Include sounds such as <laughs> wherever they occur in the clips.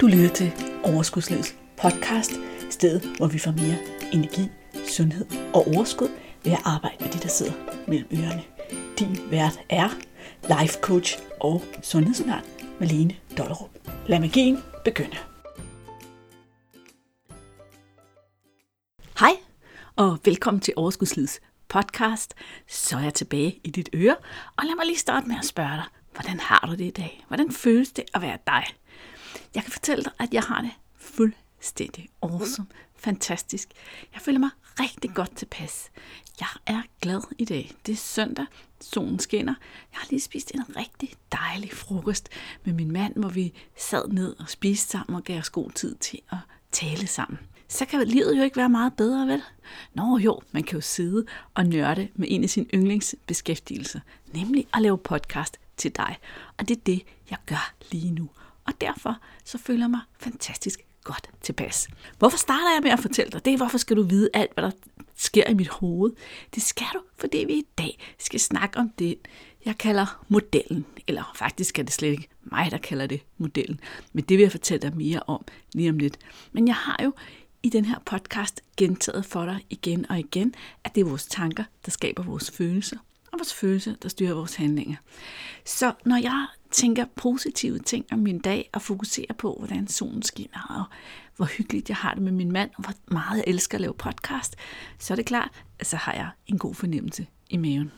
Du lytter til Overskudslivets podcast, stedet hvor vi får mere energi, sundhed og overskud ved at arbejde med de, der sidder mellem ørerne. Din vært er life coach og sundhedsundern Malene Dollerup. Lad magien begynde. Hej og velkommen til Overskudslivets podcast. Så er jeg tilbage i dit øre, og lad mig lige starte med at spørge dig, hvordan har du det i dag? Hvordan føles det at være dig? Jeg kan fortælle dig, at jeg har det fuldstændig awesome, fantastisk. Jeg føler mig rigtig godt tilpas. Jeg er glad i dag. Det er søndag, solen skinner. Jeg har lige spist en rigtig dejlig frokost med min mand, hvor vi sad ned og spiste sammen og gav os god tid til at tale sammen. Så kan livet jo ikke være meget bedre, vel? Nå jo, man kan jo sidde og nørde med en af sine yndlingsbeskæftigelser, nemlig at lave podcast til dig. Og det er det, jeg gør lige nu og derfor så føler jeg mig fantastisk godt tilpas. Hvorfor starter jeg med at fortælle dig det? Hvorfor skal du vide alt, hvad der sker i mit hoved? Det skal du, fordi vi i dag skal snakke om det, jeg kalder modellen. Eller faktisk er det slet ikke mig, der kalder det modellen. Men det vil jeg fortælle dig mere om lige om lidt. Men jeg har jo i den her podcast gentaget for dig igen og igen, at det er vores tanker, der skaber vores følelser, og vores følelser, der styrer vores handlinger. Så når jeg tænker positive ting om min dag og fokuserer på, hvordan solen skinner, og hvor hyggeligt jeg har det med min mand, og hvor meget jeg elsker at lave podcast, så er det klart, at så har jeg en god fornemmelse i maven.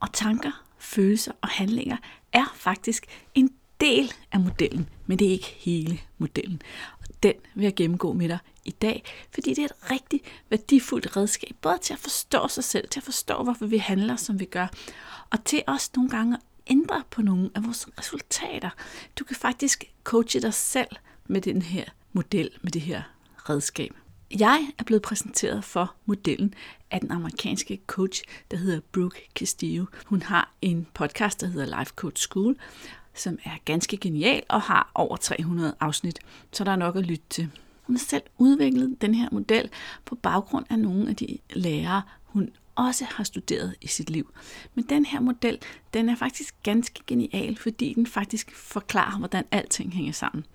Og tanker, følelser og handlinger er faktisk en del af modellen, men det er ikke hele modellen. Og den vil jeg gennemgå med dig i dag, fordi det er et rigtig værdifuldt redskab, både til at forstå sig selv, til at forstå, hvorfor vi handler, som vi gør, og til også nogle gange ændre på nogle af vores resultater. Du kan faktisk coache dig selv med den her model, med det her redskab. Jeg er blevet præsenteret for modellen af den amerikanske coach, der hedder Brooke Castillo. Hun har en podcast, der hedder Life Coach School, som er ganske genial og har over 300 afsnit, så der er nok at lytte til. Hun har selv udviklet den her model på baggrund af nogle af de lærere, hun også har studeret i sit liv. Men den her model, den er faktisk ganske genial, fordi den faktisk forklarer, hvordan alting hænger sammen.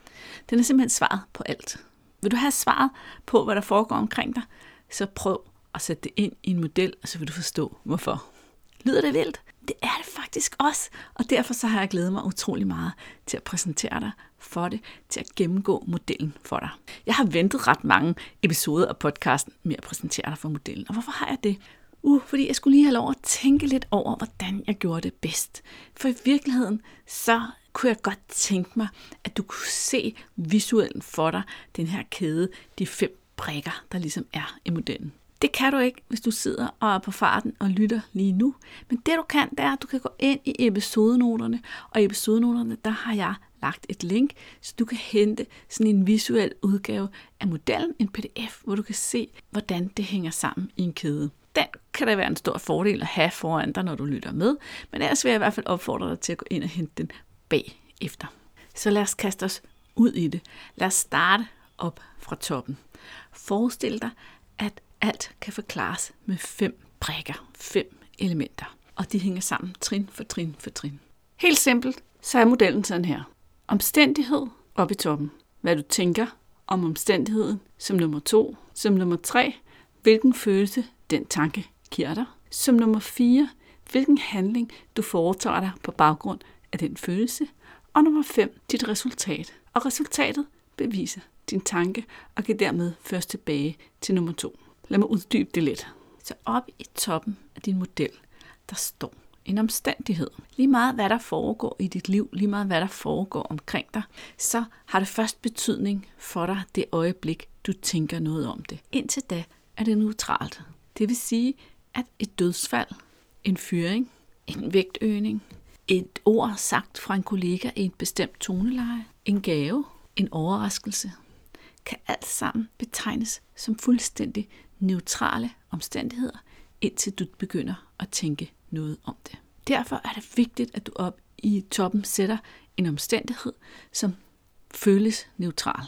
Den er simpelthen svaret på alt. Vil du have svaret på, hvad der foregår omkring dig, så prøv at sætte det ind i en model, og så vil du forstå, hvorfor. Lyder det vildt? Det er det faktisk også, og derfor så har jeg glædet mig utrolig meget til at præsentere dig for det, til at gennemgå modellen for dig. Jeg har ventet ret mange episoder af podcasten med at præsentere dig for modellen, og hvorfor har jeg det? Uh, fordi jeg skulle lige have lov at tænke lidt over, hvordan jeg gjorde det bedst. For i virkeligheden, så kunne jeg godt tænke mig, at du kunne se visuelt for dig den her kæde, de fem prikker, der ligesom er i modellen. Det kan du ikke, hvis du sidder og er på farten og lytter lige nu. Men det du kan, det er, at du kan gå ind i episodenoterne, og i episodenoterne, der har jeg lagt et link, så du kan hente sådan en visuel udgave af modellen, en pdf, hvor du kan se, hvordan det hænger sammen i en kæde den kan da være en stor fordel at have foran dig, når du lytter med. Men ellers vil jeg i hvert fald opfordre dig til at gå ind og hente den bagefter. Så lad os kaste os ud i det. Lad os starte op fra toppen. Forestil dig, at alt kan forklares med fem brækker, fem elementer. Og de hænger sammen trin for trin for trin. Helt simpelt, så er modellen sådan her. Omstændighed op i toppen. Hvad du tænker om omstændigheden som nummer to. Som nummer tre, hvilken følelse den tanke giver dig. Som nummer 4, hvilken handling du foretager dig på baggrund af den følelse. Og nummer 5, dit resultat. Og resultatet beviser din tanke og kan dermed først tilbage til nummer 2. Lad mig uddybe det lidt. Så op i toppen af din model, der står en omstændighed. Lige meget hvad der foregår i dit liv, lige meget hvad der foregår omkring dig, så har det først betydning for dig det øjeblik, du tænker noget om det. Indtil da er det neutralt. Det vil sige, at et dødsfald, en fyring, en vægtøgning, et ord sagt fra en kollega i et bestemt toneleje, en gave, en overraskelse, kan alt sammen betegnes som fuldstændig neutrale omstændigheder, indtil du begynder at tænke noget om det. Derfor er det vigtigt, at du op i toppen sætter en omstændighed, som føles neutral.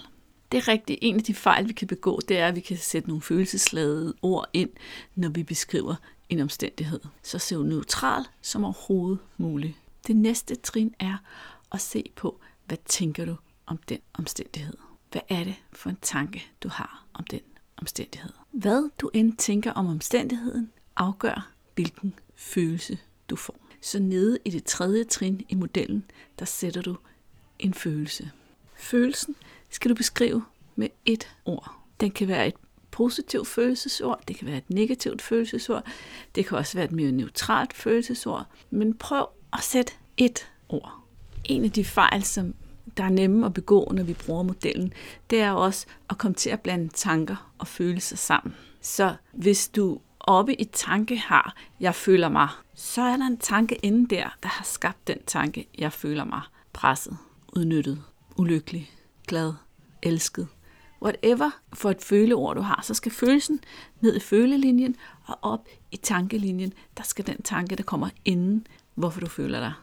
Det er rigtigt. En af de fejl, vi kan begå, det er, at vi kan sætte nogle følelsesladede ord ind, når vi beskriver en omstændighed. Så se neutral som overhovedet muligt. Det næste trin er at se på, hvad tænker du om den omstændighed. hvad er det for en tanke, du har om den omstændighed. Hvad du end tænker om omstændigheden, afgør, hvilken følelse du får. Så nede i det tredje trin i modellen, der sætter du en følelse. Følelsen skal du beskrive med et ord. Den kan være et positivt følelsesord, det kan være et negativt følelsesord, det kan også være et mere neutralt følelsesord, men prøv at sætte et ord. En af de fejl, som der er nemme at begå, når vi bruger modellen, det er også at komme til at blande tanker og følelser sammen. Så hvis du oppe i tanke har, jeg føler mig, så er der en tanke inde der, der har skabt den tanke, jeg føler mig presset, udnyttet, ulykkelig, glad, elsket. Whatever for et føleord du har, så skal følelsen ned i følelinjen og op i tankelinjen. Der skal den tanke, der kommer inden, hvorfor du føler dig.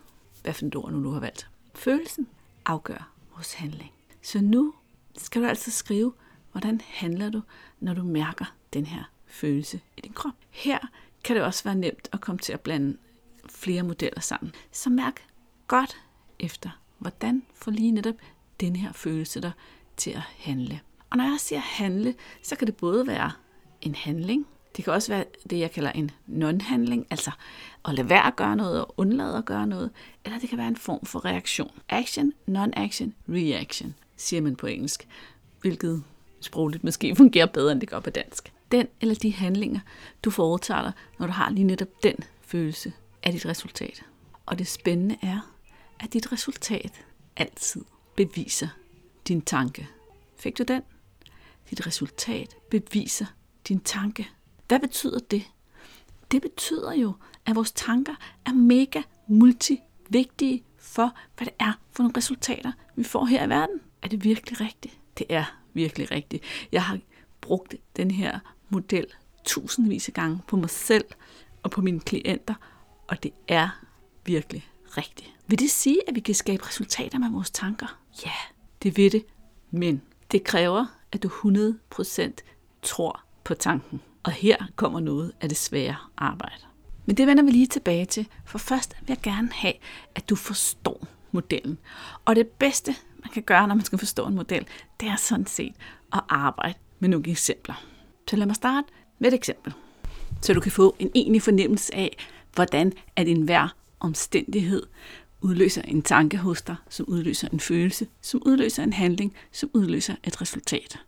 Hvad for et ord nu du har valgt. Følelsen afgør vores handling. Så nu skal du altså skrive, hvordan handler du, når du mærker den her følelse i din krop. Her kan det også være nemt at komme til at blande flere modeller sammen. Så mærk godt efter, hvordan får lige netop den her følelse dig til at handle. Og når jeg siger handle, så kan det både være en handling, det kan også være det, jeg kalder en non-handling, altså at lade være at gøre noget og undlade at gøre noget, eller det kan være en form for reaktion. Action, non-action, reaction, siger man på engelsk, hvilket sprogligt måske <laughs> fungerer bedre, end det gør på dansk. Den eller de handlinger, du foretager dig, når du har lige netop den følelse, af dit resultat. Og det spændende er, at dit resultat altid beviser din tanke. Fik du den? Dit resultat beviser din tanke. Hvad betyder det? Det betyder jo, at vores tanker er mega multivigtige for, hvad det er for nogle resultater, vi får her i verden. Er det virkelig rigtigt? Det er virkelig rigtigt. Jeg har brugt den her model tusindvis af gange på mig selv og på mine klienter, og det er virkelig rigtigt. Vil det sige, at vi kan skabe resultater med vores tanker? Ja, det vil det, men det kræver, at du 100% tror på tanken. Og her kommer noget af det svære arbejde. Men det vender vi lige tilbage til, for først vil jeg gerne have, at du forstår modellen. Og det bedste, man kan gøre, når man skal forstå en model, det er sådan set at arbejde med nogle eksempler. Så lad mig starte med et eksempel, så du kan få en egentlig fornemmelse af, hvordan at enhver omstændighed udløser en tanke hos dig, som udløser en følelse, som udløser en handling, som udløser et resultat.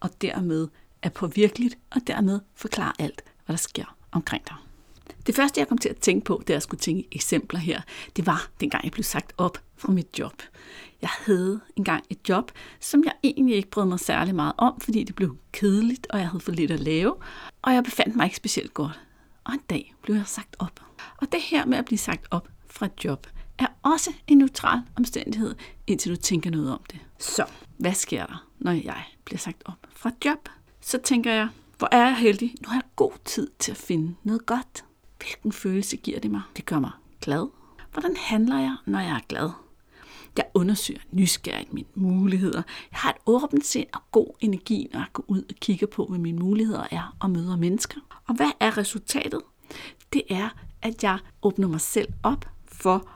Og dermed er påvirkeligt, og dermed forklare alt, hvad der sker omkring dig. Det første, jeg kom til at tænke på, da jeg skulle tænke eksempler her, det var dengang jeg blev sagt op fra mit job. Jeg havde engang et job, som jeg egentlig ikke brød mig særlig meget om, fordi det blev kedeligt, og jeg havde for lidt at lave, og jeg befandt mig ikke specielt godt. Og en dag blev jeg sagt op. Og det her med at blive sagt op fra et job, er også en neutral omstændighed, indtil du tænker noget om det. Så, hvad sker der, når jeg bliver sagt op fra et job? Så tænker jeg, hvor er jeg heldig. Nu har jeg god tid til at finde noget godt. Hvilken følelse giver det mig? Det gør mig glad. Hvordan handler jeg, når jeg er glad? Jeg undersøger nysgerrigt mine muligheder. Jeg har et åbent sind og god energi, når jeg går ud og kigger på, hvad mine muligheder er og møder mennesker. Og hvad er resultatet? Det er, at jeg åbner mig selv op for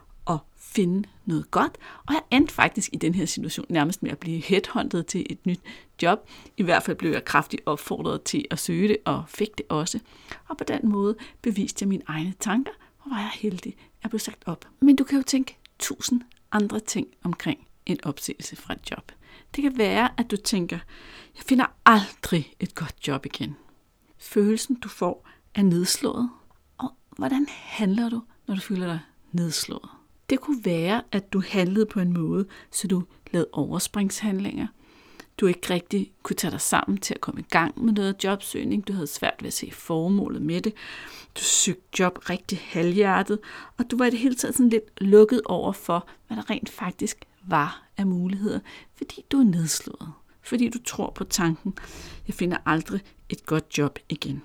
finde noget godt. Og jeg endte faktisk i den her situation nærmest med at blive headhunted til et nyt job. I hvert fald blev jeg kraftigt opfordret til at søge det, og fik det også. Og på den måde beviste jeg mine egne tanker, og var jeg heldig, at jeg blev sagt op. Men du kan jo tænke tusind andre ting omkring en opsigelse fra et job. Det kan være, at du tænker, jeg finder aldrig et godt job igen. Følelsen, du får, er nedslået. Og hvordan handler du, når du føler dig nedslået? Det kunne være, at du handlede på en måde, så du lavede overspringshandlinger. Du ikke rigtig kunne tage dig sammen til at komme i gang med noget jobsøgning. Du havde svært ved at se formålet med det. Du søgte job rigtig halvhjertet, og du var i det hele taget sådan lidt lukket over for, hvad der rent faktisk var af muligheder, fordi du er nedslået. Fordi du tror på tanken, jeg finder aldrig et godt job igen.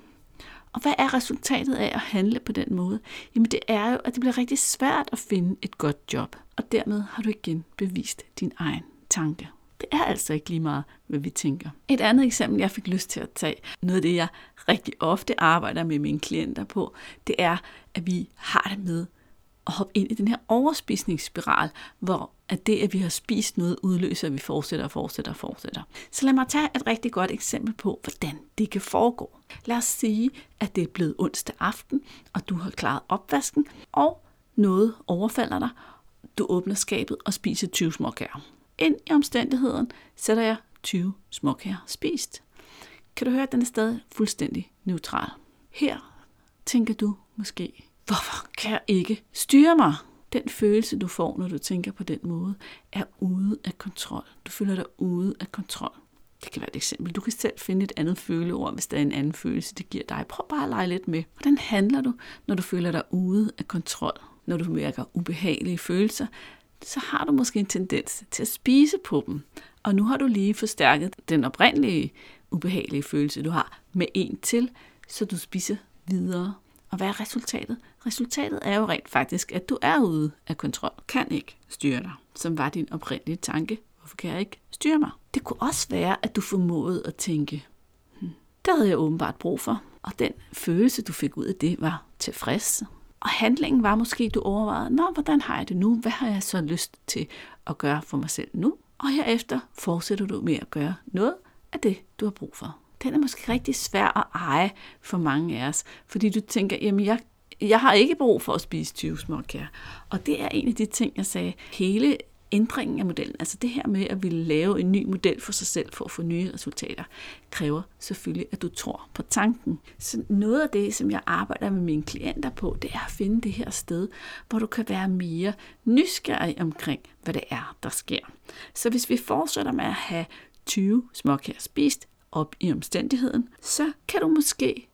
Og hvad er resultatet af at handle på den måde? Jamen det er jo, at det bliver rigtig svært at finde et godt job, og dermed har du igen bevist din egen tanke. Det er altså ikke lige meget, hvad vi tænker. Et andet eksempel, jeg fik lyst til at tage, noget af det, jeg rigtig ofte arbejder med mine klienter på, det er, at vi har det med at hoppe ind i den her overspisningsspiral, hvor at det, at vi har spist noget, udløser, at vi fortsætter og fortsætter og fortsætter. Så lad mig tage et rigtig godt eksempel på, hvordan det kan foregå. Lad os sige, at det er blevet onsdag aften, og du har klaret opvasken, og noget overfalder dig. Du åbner skabet og spiser 20 småkager. Ind i omstændigheden sætter jeg 20 småkager spist. Kan du høre, at den er stadig fuldstændig neutral. Her tænker du måske, hvorfor kan jeg ikke styre mig? Den følelse, du får, når du tænker på den måde, er ude af kontrol. Du føler dig ude af kontrol. Det kan være et eksempel. Du kan selv finde et andet føleord, hvis der er en anden følelse, det giver dig. Prøv bare at lege lidt med. Hvordan handler du, når du føler dig ude af kontrol? Når du mærker ubehagelige følelser, så har du måske en tendens til at spise på dem. Og nu har du lige forstærket den oprindelige ubehagelige følelse, du har, med en til, så du spiser videre. Og hvad er resultatet? Resultatet er jo rent faktisk, at du er ude af kontrol. Kan ikke styre dig, som var din oprindelige tanke. Hvorfor kan jeg ikke styre mig? Det kunne også være, at du formåede at tænke, hm, det havde jeg åbenbart brug for. Og den følelse, du fik ud af det, var tilfreds. Og handlingen var måske, du overvejede, nå, hvordan har jeg det nu? Hvad har jeg så lyst til at gøre for mig selv nu? Og herefter fortsætter du med at gøre noget af det, du har brug for. Den er måske rigtig svær at eje for mange af os, fordi du tænker, jamen jeg, jeg har ikke brug for at spise 20 småkager. Og det er en af de ting, jeg sagde, hele ændringen af modellen, altså det her med at ville lave en ny model for sig selv for at få nye resultater, kræver selvfølgelig, at du tror på tanken. Så noget af det, som jeg arbejder med mine klienter på, det er at finde det her sted, hvor du kan være mere nysgerrig omkring, hvad det er, der sker. Så hvis vi fortsætter med at have 20 småkager spist op i omstændigheden, så kan du måske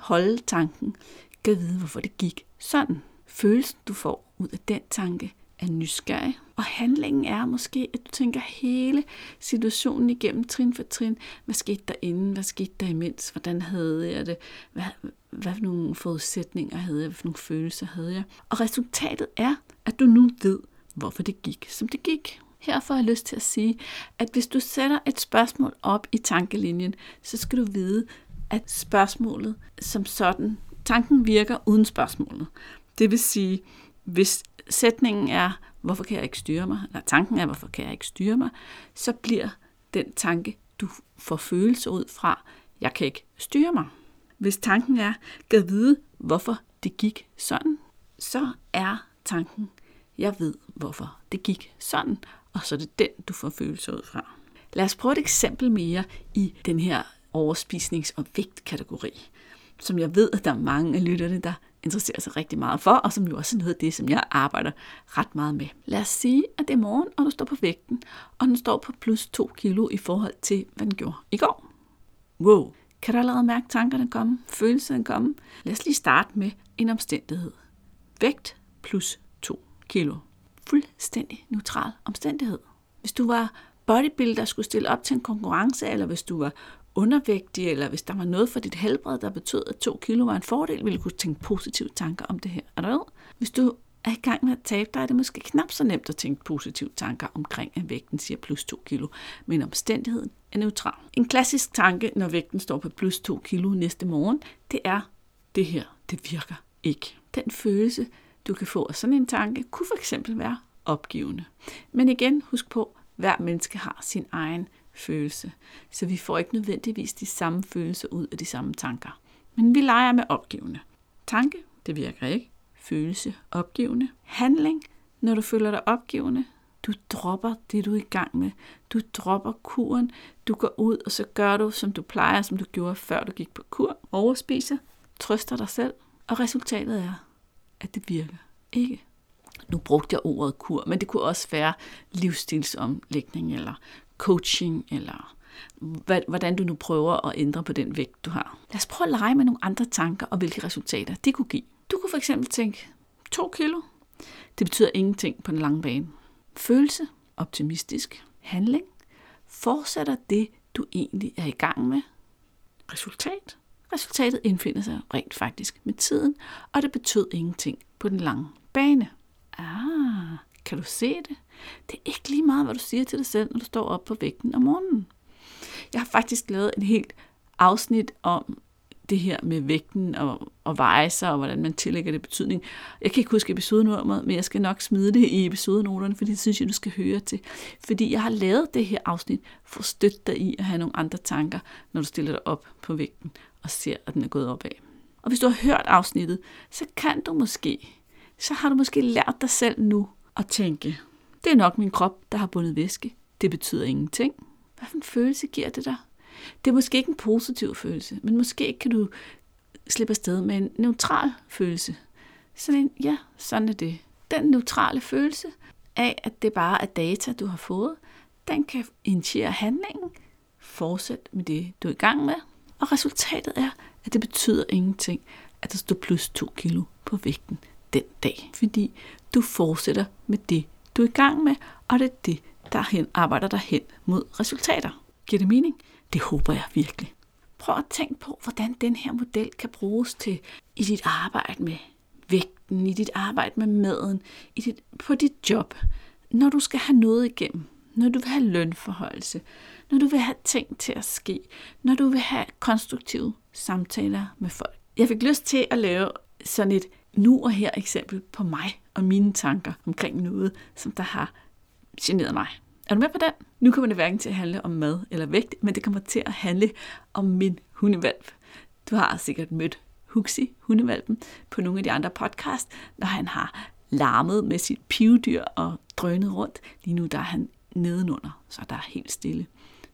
holde tanken, kan vide, hvorfor det gik sådan. Følelsen, du får ud af den tanke, er nysgerrig. Og handlingen er måske, at du tænker hele situationen igennem trin for trin. Hvad skete der inden? Hvad skete der imens? Hvordan havde jeg det? Hvad, hvad for nogle forudsætninger havde jeg? Hvad for nogle følelser havde jeg? Og resultatet er, at du nu ved, hvorfor det gik, som det gik. Her får jeg lyst til at sige, at hvis du sætter et spørgsmål op i tankelinjen, så skal du vide, at spørgsmålet som sådan, tanken virker uden spørgsmålet. Det vil sige, hvis sætningen er, hvorfor kan jeg ikke styre mig, eller tanken er, hvorfor kan jeg ikke styre mig, så bliver den tanke, du får følelse ud fra, jeg kan ikke styre mig. Hvis tanken er, kan vide, hvorfor det gik sådan, så er tanken, jeg ved, hvorfor det gik sådan, og så er det den, du får følelser ud fra. Lad os prøve et eksempel mere i den her overspisnings- og vægtkategori, som jeg ved, at der er mange af lytterne, der interesserer sig rigtig meget for, og som jo også er noget af det, som jeg arbejder ret meget med. Lad os sige, at det er morgen, og du står på vægten, og den står på plus 2 kilo i forhold til, hvad den gjorde i går. Wow! Kan du allerede mærke tankerne komme? Følelserne komme? Lad os lige starte med en omstændighed. Vægt plus 2 kilo. Fuldstændig neutral omstændighed. Hvis du var bodybuilder, skulle stille op til en konkurrence, eller hvis du var undervægtig, eller hvis der var noget for dit helbred, der betød, at to kilo var en fordel, ville du kunne tænke positive tanker om det her. Er du Hvis du er i gang med at tabe dig, er det måske knap så nemt at tænke positive tanker omkring, at vægten siger plus 2 kilo, men omstændigheden er neutral. En klassisk tanke, når vægten står på plus 2 kilo næste morgen, det er, det her, det virker ikke. Den følelse, du kan få af sådan en tanke, kunne for eksempel være opgivende. Men igen, husk på, hver menneske har sin egen følelse. Så vi får ikke nødvendigvis de samme følelser ud af de samme tanker. Men vi leger med opgivende. Tanke, det virker ikke. Følelse, opgivende. Handling, når du føler dig opgivende, du dropper det, du er i gang med. Du dropper kuren. Du går ud, og så gør du, som du plejer, som du gjorde, før du gik på kur. Overspiser, trøster dig selv, og resultatet er, at det virker ikke. Nu brugte jeg ordet kur, men det kunne også være livsstilsomlægning eller coaching, eller hvordan du nu prøver at ændre på den vægt, du har. Lad os prøve at lege med nogle andre tanker og hvilke resultater det kunne give. Du kunne for eksempel tænke, 2 kilo, det betyder ingenting på den lange bane. Følelse, optimistisk, handling, fortsætter det, du egentlig er i gang med. Resultat, resultatet indfinder sig rent faktisk med tiden, og det betød ingenting på den lange bane. Ah, kan du se det? Det er ikke lige meget, hvad du siger til dig selv, når du står op på vægten om morgenen. Jeg har faktisk lavet en helt afsnit om det her med vægten og, og veje sig, og hvordan man tillægger det betydning. Jeg kan ikke huske episodenummeret, men jeg skal nok smide det i episodenoterne, fordi det synes jeg, du skal høre til. Fordi jeg har lavet det her afsnit for at støtte dig i at have nogle andre tanker, når du stiller dig op på vægten og ser, at den er gået opad. Og hvis du har hørt afsnittet, så kan du måske, så har du måske lært dig selv nu at tænke, det er nok min krop, der har bundet væske. Det betyder ingenting. Hvad for en følelse giver det dig? Det er måske ikke en positiv følelse, men måske kan du slippe afsted med en neutral følelse. Sådan en, ja, sådan er det. Den neutrale følelse af, at det bare er data, du har fået, den kan initiere handlingen, fortsæt med det, du er i gang med, og resultatet er, at det betyder ingenting, at der står plus 2 kilo på vægten den dag, fordi du fortsætter med det, du er i gang med, og det er det, der hen, arbejder dig hen mod resultater. Giver det mening? Det håber jeg virkelig. Prøv at tænke på, hvordan den her model kan bruges til i dit arbejde med vægten, i dit arbejde med maden, i dit, på dit job, når du skal have noget igennem, når du vil have lønforholdelse, når du vil have ting til at ske, når du vil have konstruktive samtaler med folk. Jeg fik lyst til at lave sådan et nu og her eksempel på mig og mine tanker omkring noget, som der har generet mig. Er du med på den? Nu kommer det hverken til at handle om mad eller vægt, men det kommer til at handle om min hundevalp. Du har sikkert mødt Huxi, hundevalpen, på nogle af de andre podcast, når han har larmet med sit pivdyr og drønet rundt. Lige nu der er han nedenunder, så der er helt stille.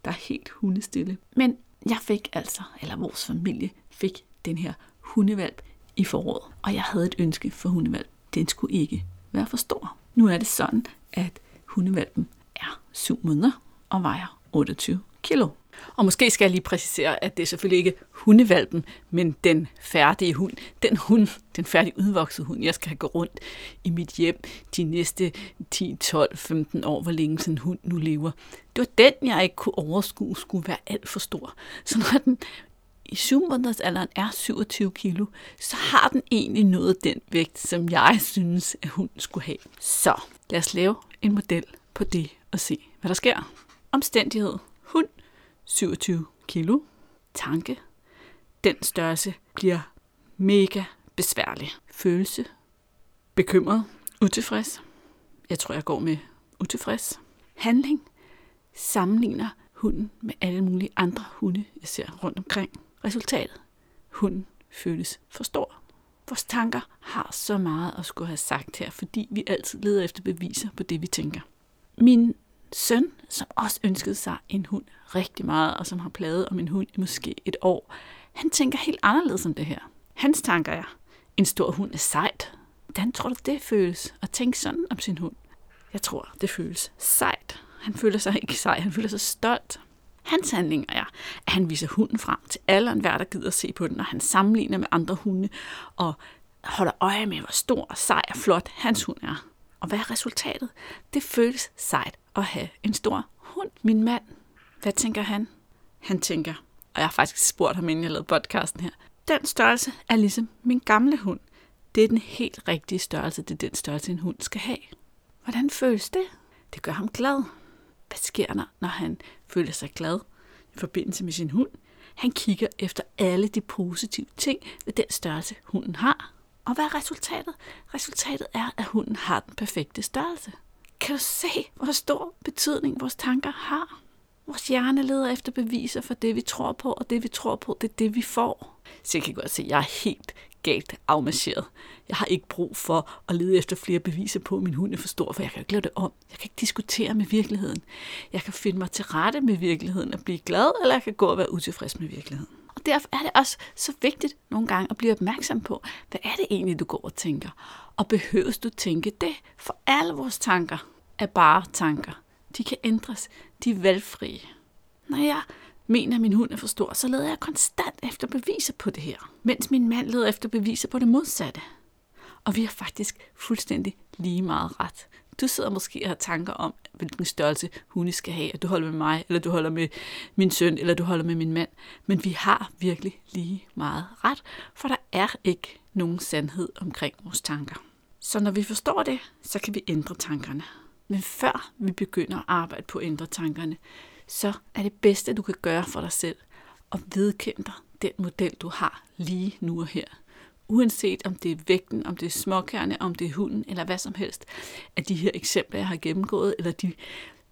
Der er helt hundestille. Men jeg fik altså, eller vores familie fik den her hundevalp i foråret. Og jeg havde et ønske for hundevalp. Den skulle ikke være for stor. Nu er det sådan, at hundevalpen er 7 måneder og vejer 28 kilo. Og måske skal jeg lige præcisere, at det er selvfølgelig ikke hundevalpen, men den færdige hund. Den hund, den færdige udvoksede hund, jeg skal have gå rundt i mit hjem de næste 10, 12, 15 år, hvor længe sådan en hund nu lever. Det var den, jeg ikke kunne overskue, skulle være alt for stor. Så når den i 7 måneders alderen er 27 kilo, så har den egentlig nået den vægt, som jeg synes, at hunden skulle have. Så lad os lave en model på det og se, hvad der sker. Omstændighed. Hund. 27 kilo. Tanke. Den størrelse bliver mega besværlig. Følelse. Bekymret. Utilfreds. Jeg tror, jeg går med utilfreds. Handling. Sammenligner hunden med alle mulige andre hunde, jeg ser rundt omkring. Resultatet. Hunden føles for stor. Vores tanker har så meget at skulle have sagt her, fordi vi altid leder efter beviser på det, vi tænker. Min søn, som også ønskede sig en hund rigtig meget, og som har pladet om en hund i måske et år, han tænker helt anderledes om det her. Hans tanker er, en stor hund er sejt. Hvordan tror du, det føles at tænke sådan om sin hund? Jeg tror, det føles sejt. Han føler sig ikke sej, han føler sig stolt. Hans handlinger er, at han viser hunden frem til alle og enhver, der gider at se på den, og han sammenligner med andre hunde og holder øje med, hvor stor, og sej og flot hans hund er. Og hvad er resultatet? Det føles sejt at have en stor hund. Min mand, hvad tænker han? Han tænker, og jeg har faktisk spurgt ham, inden jeg lavede podcasten her, den størrelse er ligesom min gamle hund. Det er den helt rigtige størrelse, det er den størrelse, en hund skal have. Hvordan føles det? Det gør ham glad. Hvad sker der, når han føler sig glad i forbindelse med sin hund? Han kigger efter alle de positive ting ved den størrelse, hunden har. Og hvad er resultatet? Resultatet er, at hunden har den perfekte størrelse. Kan du se, hvor stor betydning vores tanker har? Vores hjerne leder efter beviser for det, vi tror på, og det, vi tror på, det er det, vi får. Så jeg kan godt se, at jeg er helt galt afmarcheret. Jeg har ikke brug for at lede efter flere beviser på, at min hund er for stor, for jeg kan ikke lave det om. Jeg kan ikke diskutere med virkeligheden. Jeg kan finde mig til rette med virkeligheden og blive glad, eller jeg kan gå og være utilfreds med virkeligheden. Og derfor er det også så vigtigt nogle gange at blive opmærksom på, hvad er det egentlig, du går og tænker? Og behøves du tænke det? For alle vores tanker er bare tanker. De kan ændres. De er valgfrie. Når jeg mener, at min hund er for stor, så leder jeg konstant efter beviser på det her. Mens min mand leder efter beviser på det modsatte. Og vi har faktisk fuldstændig lige meget ret. Du sidder måske og har tanker om, hvilken størrelse hunde skal have, at du holder med mig, eller du holder med min søn, eller du holder med min mand. Men vi har virkelig lige meget ret, for der er ikke nogen sandhed omkring vores tanker. Så når vi forstår det, så kan vi ændre tankerne. Men før vi begynder at arbejde på at ændre tankerne, så er det bedste, du kan gøre for dig selv at vedkende dig den model, du har lige nu og her. Uanset om det er vægten, om det er småkærne, om det er hunden, eller hvad som helst af de her eksempler, jeg har gennemgået, eller de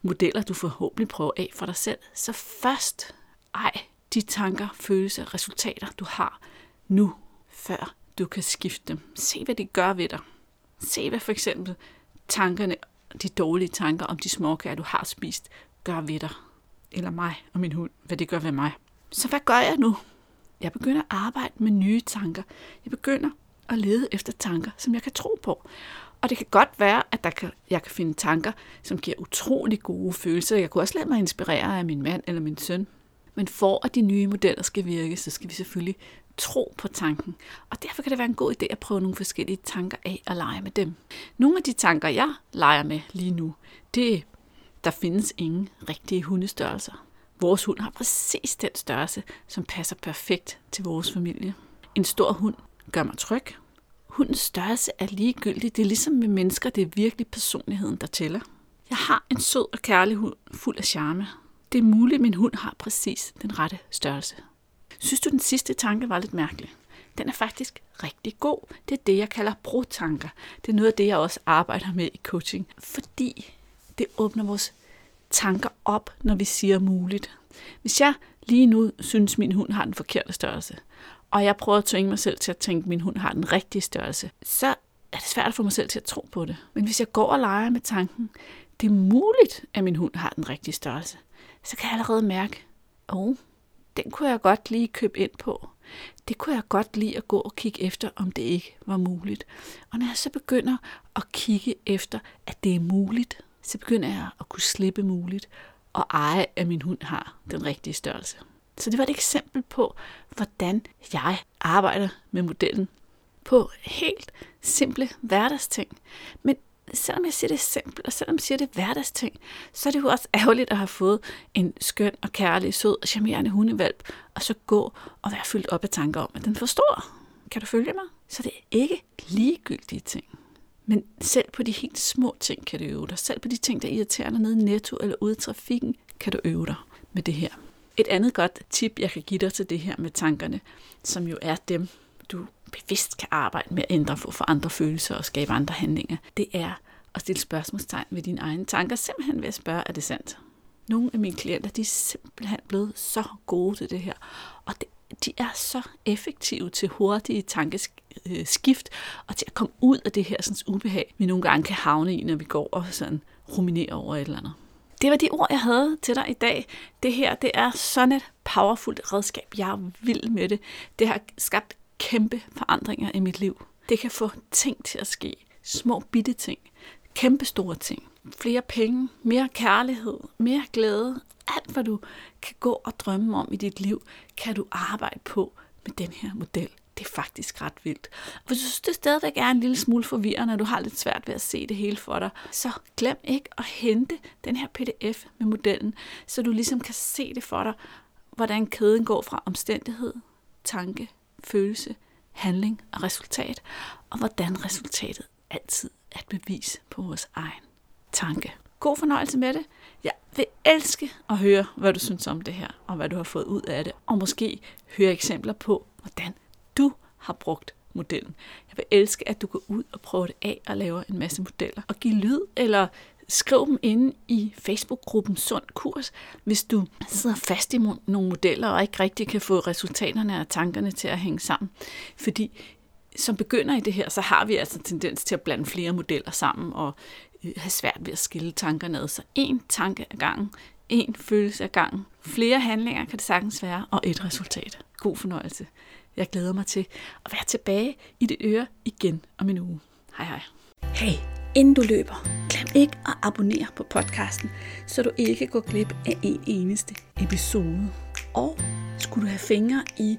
modeller, du forhåbentlig prøver af for dig selv, så først ej de tanker, følelser, resultater, du har nu, før du kan skifte dem. Se, hvad det gør ved dig. Se, hvad for eksempel tankerne, de dårlige tanker om de småkager, du har spist, gør ved dig. Eller mig og min hund, hvad det gør ved mig. Så hvad gør jeg nu? Jeg begynder at arbejde med nye tanker. Jeg begynder at lede efter tanker, som jeg kan tro på. Og det kan godt være, at der kan, jeg kan finde tanker, som giver utrolig gode følelser. Jeg kunne også lade mig inspirere af min mand eller min søn. Men for at de nye modeller skal virke, så skal vi selvfølgelig tro på tanken. Og derfor kan det være en god idé at prøve nogle forskellige tanker af og lege med dem. Nogle af de tanker, jeg leger med lige nu, det er, der findes ingen rigtige hundestørrelser. Vores hund har præcis den størrelse, som passer perfekt til vores familie. En stor hund gør mig tryg. Hundens størrelse er ligegyldig. Det er ligesom med mennesker, det er virkelig personligheden, der tæller. Jeg har en sød og kærlig hund, fuld af charme. Det er muligt, at min hund har præcis den rette størrelse. Synes du, den sidste tanke var lidt mærkelig? Den er faktisk rigtig god. Det er det, jeg kalder brotanker. Det er noget af det, jeg også arbejder med i coaching, fordi det åbner vores tanker op, når vi siger muligt. Hvis jeg lige nu synes, min hund har den forkerte størrelse, og jeg prøver at tvinge mig selv til at tænke, at min hund har den rigtige størrelse, så er det svært at få mig selv til at tro på det. Men hvis jeg går og leger med tanken, det er muligt, at min hund har den rigtige størrelse, så kan jeg allerede mærke, åh, oh, den kunne jeg godt lige købe ind på. Det kunne jeg godt lide at gå og kigge efter, om det ikke var muligt. Og når jeg så begynder at kigge efter, at det er muligt, så begynder jeg at kunne slippe muligt og eje, at min hund har den rigtige størrelse. Så det var et eksempel på, hvordan jeg arbejder med modellen på helt simple hverdagsting. Men selvom jeg siger det simpelt, og selvom jeg siger det hverdagsting, så er det jo også ærgerligt at have fået en skøn og kærlig, sød og charmerende hundevalp, og så gå og være fyldt op af tanker om, at den forstår. Kan du følge mig? Så det er ikke ligegyldige ting. Men selv på de helt små ting kan du øve dig. Selv på de ting, der irriterer dig nede i netto eller ude i trafikken, kan du øve dig med det her. Et andet godt tip, jeg kan give dig til det her med tankerne, som jo er dem, du bevidst kan arbejde med at ændre for, for andre følelser og skabe andre handlinger, det er at stille spørgsmålstegn ved dine egne tanker, simpelthen ved at spørge, er det sandt? Nogle af mine klienter, de er simpelthen blevet så gode til det her, og det, de er så effektive til hurtige tankeskift, og til at komme ud af det her sådan, ubehag, vi nogle gange kan havne i, når vi går og sådan ruminerer over et eller andet. Det var de ord, jeg havde til dig i dag. Det her, det er sådan et powerfult redskab. Jeg er vild med det. Det har skabt kæmpe forandringer i mit liv. Det kan få ting til at ske. Små bitte ting. Kæmpe store ting. Flere penge, mere kærlighed, mere glæde. Alt, hvad du kan gå og drømme om i dit liv, kan du arbejde på med den her model. Det er faktisk ret vildt. Og hvis du synes, det stadigvæk er en lille smule forvirrende, og du har lidt svært ved at se det hele for dig, så glem ikke at hente den her pdf med modellen, så du ligesom kan se det for dig, hvordan kæden går fra omstændighed, tanke, følelse, handling og resultat, og hvordan resultatet altid er et bevis på vores egen tanke. God fornøjelse med det. Vil elske at høre, hvad du synes om det her, og hvad du har fået ud af det, og måske høre eksempler på, hvordan du har brugt modellen. Jeg vil elske, at du går ud og prøver det af og laver en masse modeller, og giv lyd eller Skriv dem inde i Facebook-gruppen Sund Kurs, hvis du sidder fast i nogle modeller og ikke rigtig kan få resultaterne og tankerne til at hænge sammen. Fordi som begynder i det her, så har vi altså tendens til at blande flere modeller sammen og øh, have svært ved at skille tankerne ad. Så én tanke ad gangen, én følelse ad gangen. Flere handlinger kan det sagtens være, og et resultat. God fornøjelse. Jeg glæder mig til at være tilbage i det øre igen om en uge. Hej hej. Hey, Inden du løber, glem ikke at abonnere på podcasten, så du ikke går glip af en eneste episode. Og skulle du have fingre i